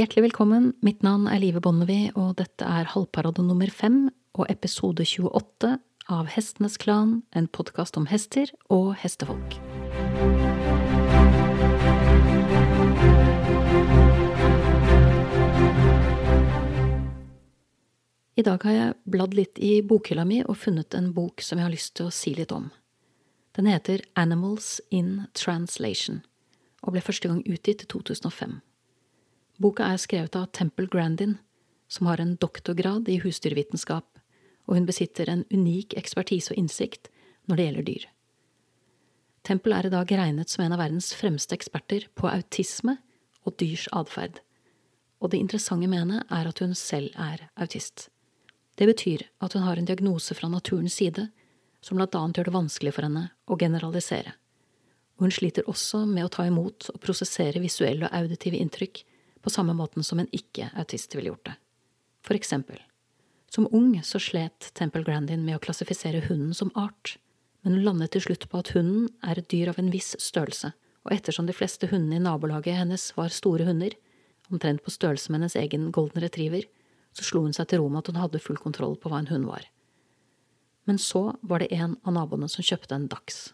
Hjertelig velkommen, mitt navn er Live Bonnevie, og dette er halvparade nummer fem og episode 28 av Hestenes Klan, en podkast om hester og hestefolk. I dag har jeg bladd litt i bokhylla mi og funnet en bok som jeg har lyst til å si litt om. Den heter Animals in Translation og ble første gang utgitt i 2005. Boka er skrevet av Temple Grandin, som har en doktorgrad i husdyrvitenskap, og hun besitter en unik ekspertise og innsikt når det gjelder dyr. Temple er i dag regnet som en av verdens fremste eksperter på autisme og dyrs atferd, og det interessante med henne er at hun selv er autist. Det betyr at hun har en diagnose fra naturens side som blant annet gjør det vanskelig for henne å generalisere og hun sliter også med å ta imot og prosessere visuelle og auditive inntrykk på samme måten som en ikke-autist ville gjort det. For eksempel, som ung så slet Temple Grandin med å klassifisere hunden som art, men hun landet til slutt på at hunden er et dyr av en viss størrelse, og ettersom de fleste hundene i nabolaget hennes var store hunder, omtrent på størrelse med hennes egen golden retriever, så slo hun seg til ro med at hun hadde full kontroll på hva en hund var. Men så var det en av naboene som kjøpte en dachs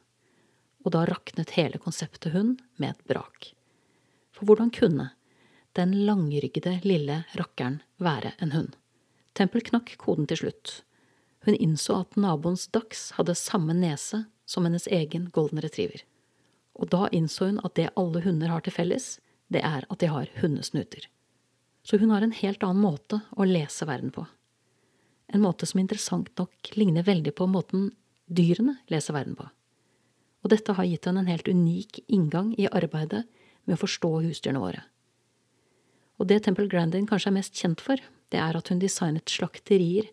og da raknet hele konseptet hund med et brak. For hvordan kunne den langryggede lille rakkeren være en hund? Tempel knakk koden til slutt. Hun innså at naboens Dax hadde samme nese som hennes egen golden retriever. Og da innså hun at det alle hunder har til felles, det er at de har hundesnuter. Så hun har en helt annen måte å lese verden på. En måte som interessant nok ligner veldig på måten dyrene leser verden på og dette har gitt henne en helt unik inngang i arbeidet med å forstå husdyrene våre. Og det Temple Grandin kanskje er mest kjent for, det er at hun designet slakterier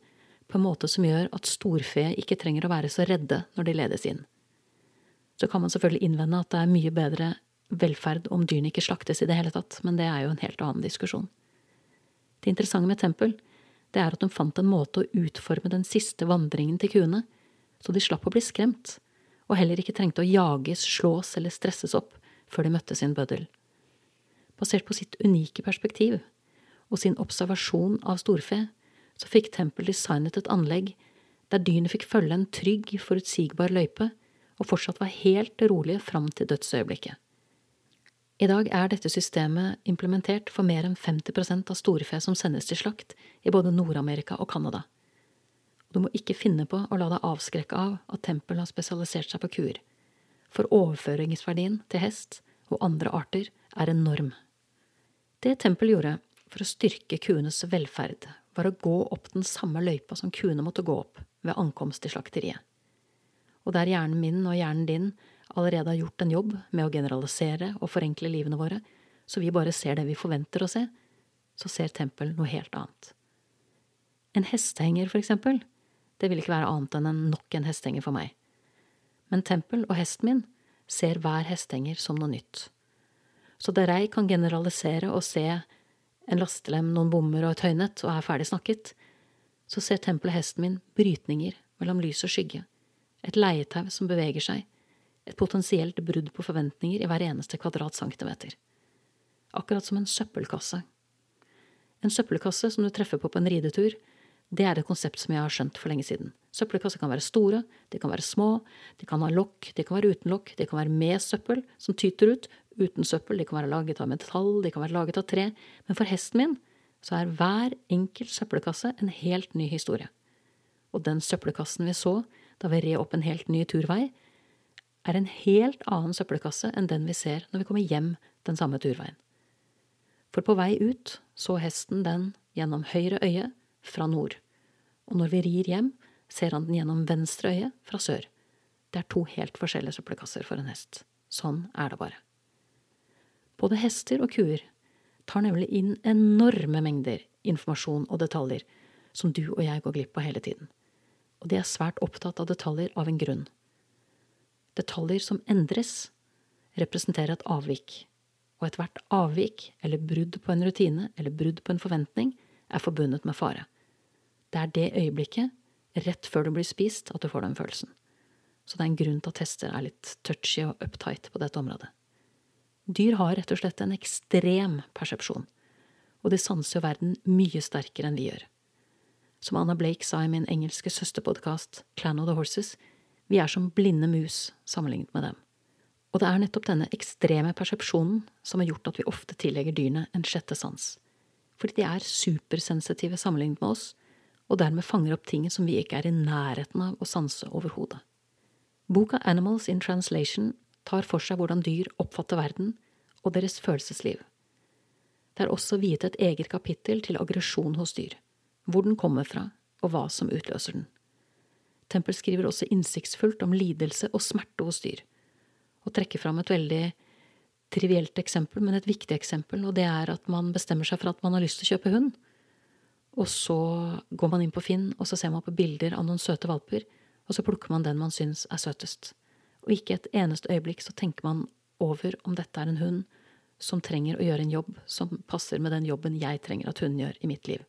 på en måte som gjør at storfe ikke trenger å være så redde når de ledes inn. Så kan man selvfølgelig innvende at det er mye bedre velferd om dyrene ikke slaktes i det hele tatt, men det er jo en helt annen diskusjon. Det interessante med Tempel, det er at hun fant en måte å utforme den siste vandringen til kuene, så de slapp å bli skremt, og heller ikke trengte å jages, slås eller stresses opp før de møtte sin bøddel. Basert på sitt unike perspektiv og sin observasjon av storfe, så fikk Tempel designet et anlegg der dyrene fikk følge en trygg, forutsigbar løype og fortsatt var helt rolige fram til dødsøyeblikket. I dag er dette systemet implementert for mer enn 50% av storfe som sendes til slakt i både Nord-Amerika og Canada. Du må ikke finne på å la deg avskrekke av at Tempel har spesialisert seg på kuer, for overføringsverdien til hest og andre arter er enorm. Det Tempel gjorde for å styrke kuenes velferd, var å gå opp den samme løypa som kuene måtte gå opp ved ankomst til slakteriet. Og der hjernen min og hjernen din allerede har gjort en jobb med å generalisere og forenkle livene våre, så vi bare ser det vi forventer å se, så ser Tempel noe helt annet. En hestehenger, for eksempel, det vil ikke være annet enn en nok en hestehenger for meg. Men Tempel og hesten min ser hver hestehenger som noe nytt. Så der jeg kan generalisere og se en lastelem, noen bommer og et høynett og er ferdig snakket, så ser tempelet hesten min brytninger mellom lys og skygge, et leietau som beveger seg, et potensielt brudd på forventninger i hver eneste kvadratcentimeter. Akkurat som en søppelkasse. En søppelkasse som du treffer på på en ridetur, det er et konsept som jeg har skjønt for lenge siden. Søppelkasser kan være store, de kan være små, de kan ha lokk, de kan være uten lokk, de kan være med søppel som tyter ut, uten søppel, de kan være laget av metall, de kan være laget av tre, men for hesten min så er hver enkelt søppelkasse en helt ny historie. Og den søppelkassen vi så da vi red opp en helt ny turvei, er en helt annen søppelkasse enn den vi ser når vi kommer hjem den samme turveien. For på vei ut så hesten den gjennom høyre øye fra nord og når vi rir hjem, ser han den gjennom venstre øye fra sør. Det er to helt forskjellige søppelkasser for en hest. Sånn er det bare. Både hester og kuer tar nemlig inn enorme mengder informasjon og detaljer som du og jeg går glipp av hele tiden. Og de er svært opptatt av detaljer av en grunn. Detaljer som endres, representerer et avvik, og ethvert avvik eller brudd på en rutine eller brudd på en forventning er forbundet med fare. Det er det øyeblikket, rett før du blir spist, at du får den følelsen. Så det er en grunn til at hester er litt touchy og uptight på dette området. Dyr har rett og slett en ekstrem persepsjon, og de sanser jo verden mye sterkere enn vi gjør. Som Anna Blake sa i min engelske søsterpodkast Clan of the Horses, vi er som blinde mus sammenlignet med dem. Og det er nettopp denne ekstreme persepsjonen som har gjort at vi ofte tillegger dyrene en sjette sans. Fordi de er supersensitive sammenlignet med oss, og dermed fanger opp ting som vi ikke er i nærheten av å sanse overhodet. Boka Animals in Translation tar for seg hvordan dyr oppfatter verden og deres følelsesliv. Det er også viet et eget kapittel til aggresjon hos dyr, hvor den kommer fra og hva som utløser den. Tempel skriver også innsiktsfullt om lidelse og smerte hos dyr, og trekker fram et veldig trivielt eksempel, men et viktig eksempel, og det er at man bestemmer seg for at man har lyst til å kjøpe hund. Og så går man inn på Finn, og så ser man på bilder av noen søte valper, og så plukker man den man syns er søtest. Og ikke et eneste øyeblikk så tenker man over om dette er en hund som trenger å gjøre en jobb som passer med den jobben jeg trenger at hunden gjør i mitt liv.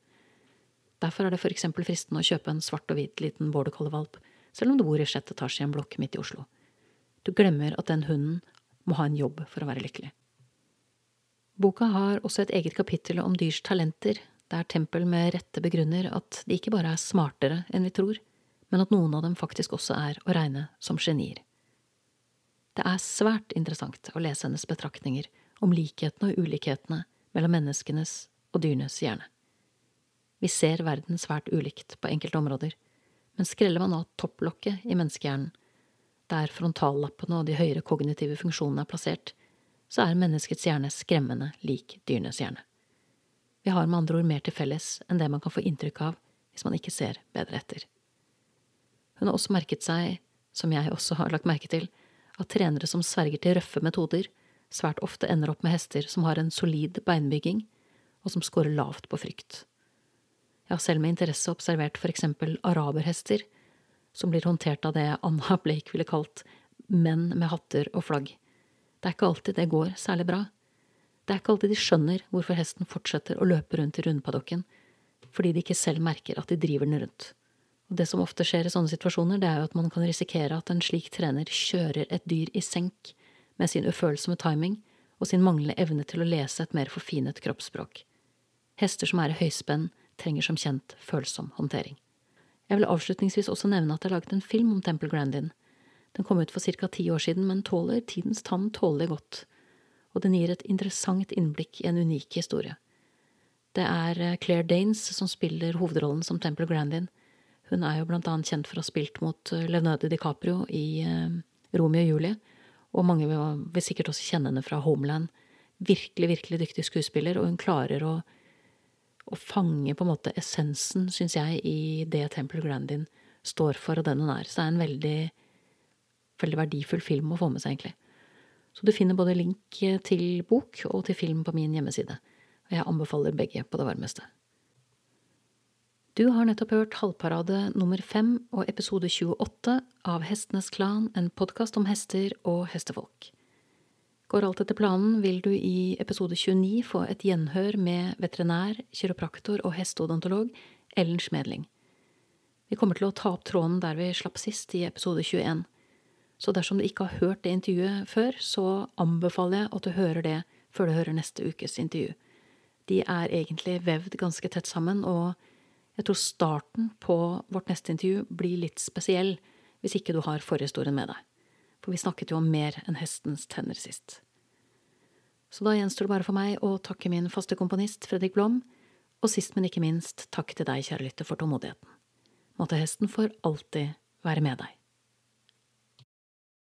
Derfor er det eksempel fristende å kjøpe en svart og hvit liten border collie-valp, selv om du bor i sjette etasje i en blokk midt i Oslo. Du glemmer at den hunden må ha en jobb for å være lykkelig. Boka har også et eget kapittel om dyrs talenter, der Tempel med rette begrunner at de ikke bare er smartere enn vi tror, men at noen av dem faktisk også er å regne som genier. Det er svært interessant å lese hennes betraktninger om likhetene og ulikhetene mellom menneskenes og dyrenes hjerne. Vi ser verden svært ulikt på enkelte områder, men skreller man av topplokket i menneskehjernen, der frontallappene og de høyere kognitive funksjonene er plassert, så er menneskets hjerne skremmende lik dyrenes hjerne. Vi har med andre ord mer til felles enn det man kan få inntrykk av hvis man ikke ser bedre etter. Hun har også merket seg, som jeg også har lagt merke til, at trenere som sverger til røffe metoder, svært ofte ender opp med hester som har en solid beinbygging, og som scorer lavt på frykt. Jeg har selv med interesse observert for eksempel araberhester, som blir håndtert av det Anna Blake ville kalt menn med hatter og flagg. Det er ikke alltid det går særlig bra. Det er ikke alltid de skjønner hvorfor hesten fortsetter å løpe rundt i rundpaddokken, fordi de ikke selv merker at de driver den rundt. Og det som ofte skjer i sånne situasjoner, det er jo at man kan risikere at en slik trener kjører et dyr i senk med sin ufølsomme timing og sin manglende evne til å lese et mer forfinet kroppsspråk. Hester som er i høyspenn, trenger som kjent følsom håndtering. Jeg vil avslutningsvis også nevne at det er laget en film om Temple Grandin. Den kom ut for ca. ti år siden, men tåler tidens tann tålelig godt, og den gir et interessant innblikk i en unik historie. Det er eh, Claire Danes som spiller hovedrollen som Temple Grandin. Hun er jo blant annet kjent for å ha spilt mot eh, Leonardo DiCaprio i uh, Romeo og Julie, og mange vil sikkert også kjenne henne fra Homeland. Virkelig, virkelig dyktig skuespiller, og hun klarer å å fange på en måte essensen, syns jeg, i det Temple Grandin står for, og den hun er. Så det er en veldig, veldig verdifull film å få med seg, egentlig. Så du finner både link til bok og til film på min hjemmeside. Og jeg anbefaler begge på det varmeste. Du har nettopp hørt Halvparade nummer fem og episode 28 av Hestenes Klan, en podkast om hester og hestefolk. Går alt etter planen, vil du i episode 29 få et gjenhør med veterinær, kiropraktor og hesteodontolog Ellen Schmedling. Vi kommer til å ta opp tråden der vi slapp sist, i episode 21. Så dersom du ikke har hørt det intervjuet før, så anbefaler jeg at du hører det før du hører neste ukes intervju. De er egentlig vevd ganske tett sammen, og jeg tror starten på vårt neste intervju blir litt spesiell hvis ikke du har forhistorien med deg for vi snakket jo om mer enn hestens tenner sist. Så da gjenstår det bare for meg å takke min faste komponist Fredrik Blom, og sist, men ikke minst, takk til deg, kjære lytter, for tålmodigheten. Måtte hesten for alltid være med deg.